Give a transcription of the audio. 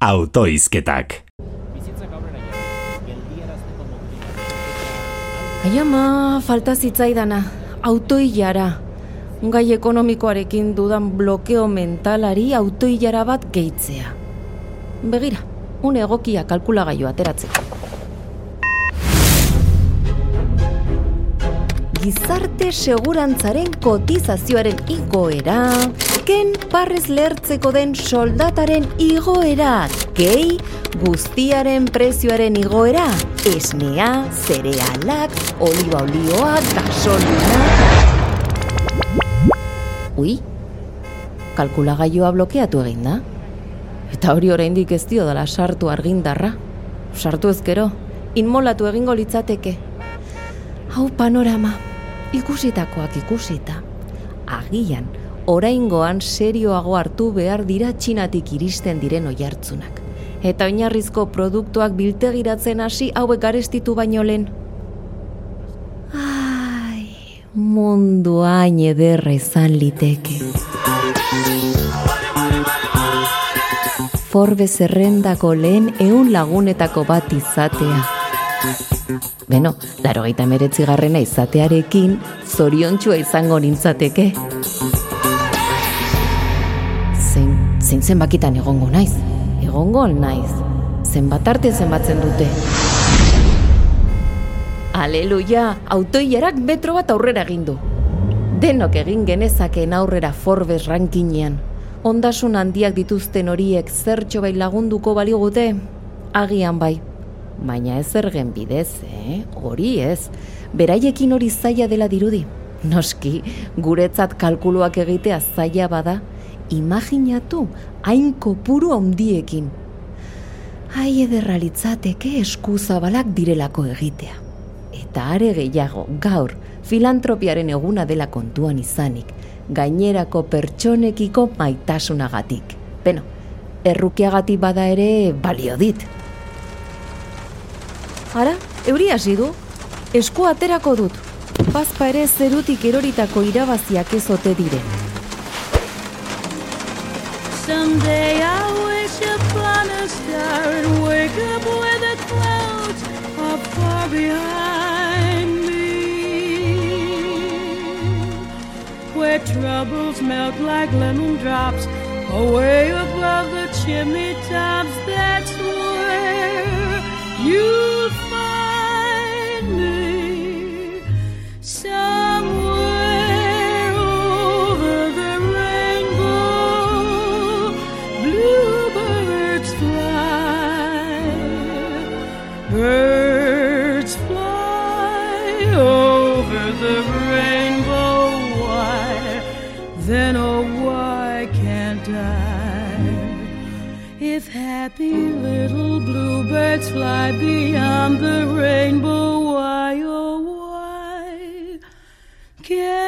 Autoizketak. Aiama, falta zitzaidana, autoilara. Gai ekonomikoarekin dudan blokeo mentalari autoilara bat gehitzea. Begira, une egokia kalkulagailu ateratzeko. Gizarte segurantzaren kotizazioaren igoera, ken parrez lertzeko den soldataren igoera, gehi guztiaren prezioaren igoera, esnea, zerealak, oliba olioa, gasolina... Ui, kalkulagailua blokeatu egin da. Eta hori oraindik ez dio dela sartu argindarra. Sartu ezkero, inmolatu egingo litzateke. Hau panorama, ikusitakoak ikusita. Agian, oraingoan serioago hartu behar dira txinatik iristen diren oihartzunak. Eta oinarrizko produktuak biltegiratzen hasi hauek garestitu baino lehen. Ai, mundu hain ederra izan liteke. Forbes zerrendako lehen eun lagunetako bat izatea. Beno, laro gaita meretzi garrena izatearekin, zoriontxua izango nintzateke. Zein, zein zenbakitan egongo naiz? Egongo naiz. Zenbat arte zenbatzen dute. Aleluia, autoilerak metro bat aurrera egin du. Denok egin genezakeen aurrera Forbes rankinean. Ondasun handiak dituzten horiek zertxo bai lagunduko baligute? Agian bai. Baina ez ergen bidez, eh? Hori ez. Beraiekin hori zaila dela dirudi. Noski, guretzat kalkuluak egitea zaila bada, imaginatu hain kopuru handiekin. Ai ederra litzateke eskuzabalak direlako egitea. Eta are gehiago, gaur, filantropiaren eguna dela kontuan izanik, gainerako pertsonekiko maitasunagatik. Beno, errukiagatik bada ere balio dit. Ara, euri hasi du, esku aterako dut. Bazpa ere zerutik eroritako irabaziak ez ote diren. Someday I'll wish upon a star and wake up where the clouds are far behind me. Where troubles melt like lemon drops away above the chimney tops. That's where you'll Birds fly over the rainbow. Why? Then oh, why can't I? If happy little bluebirds fly beyond the rainbow, why oh why can't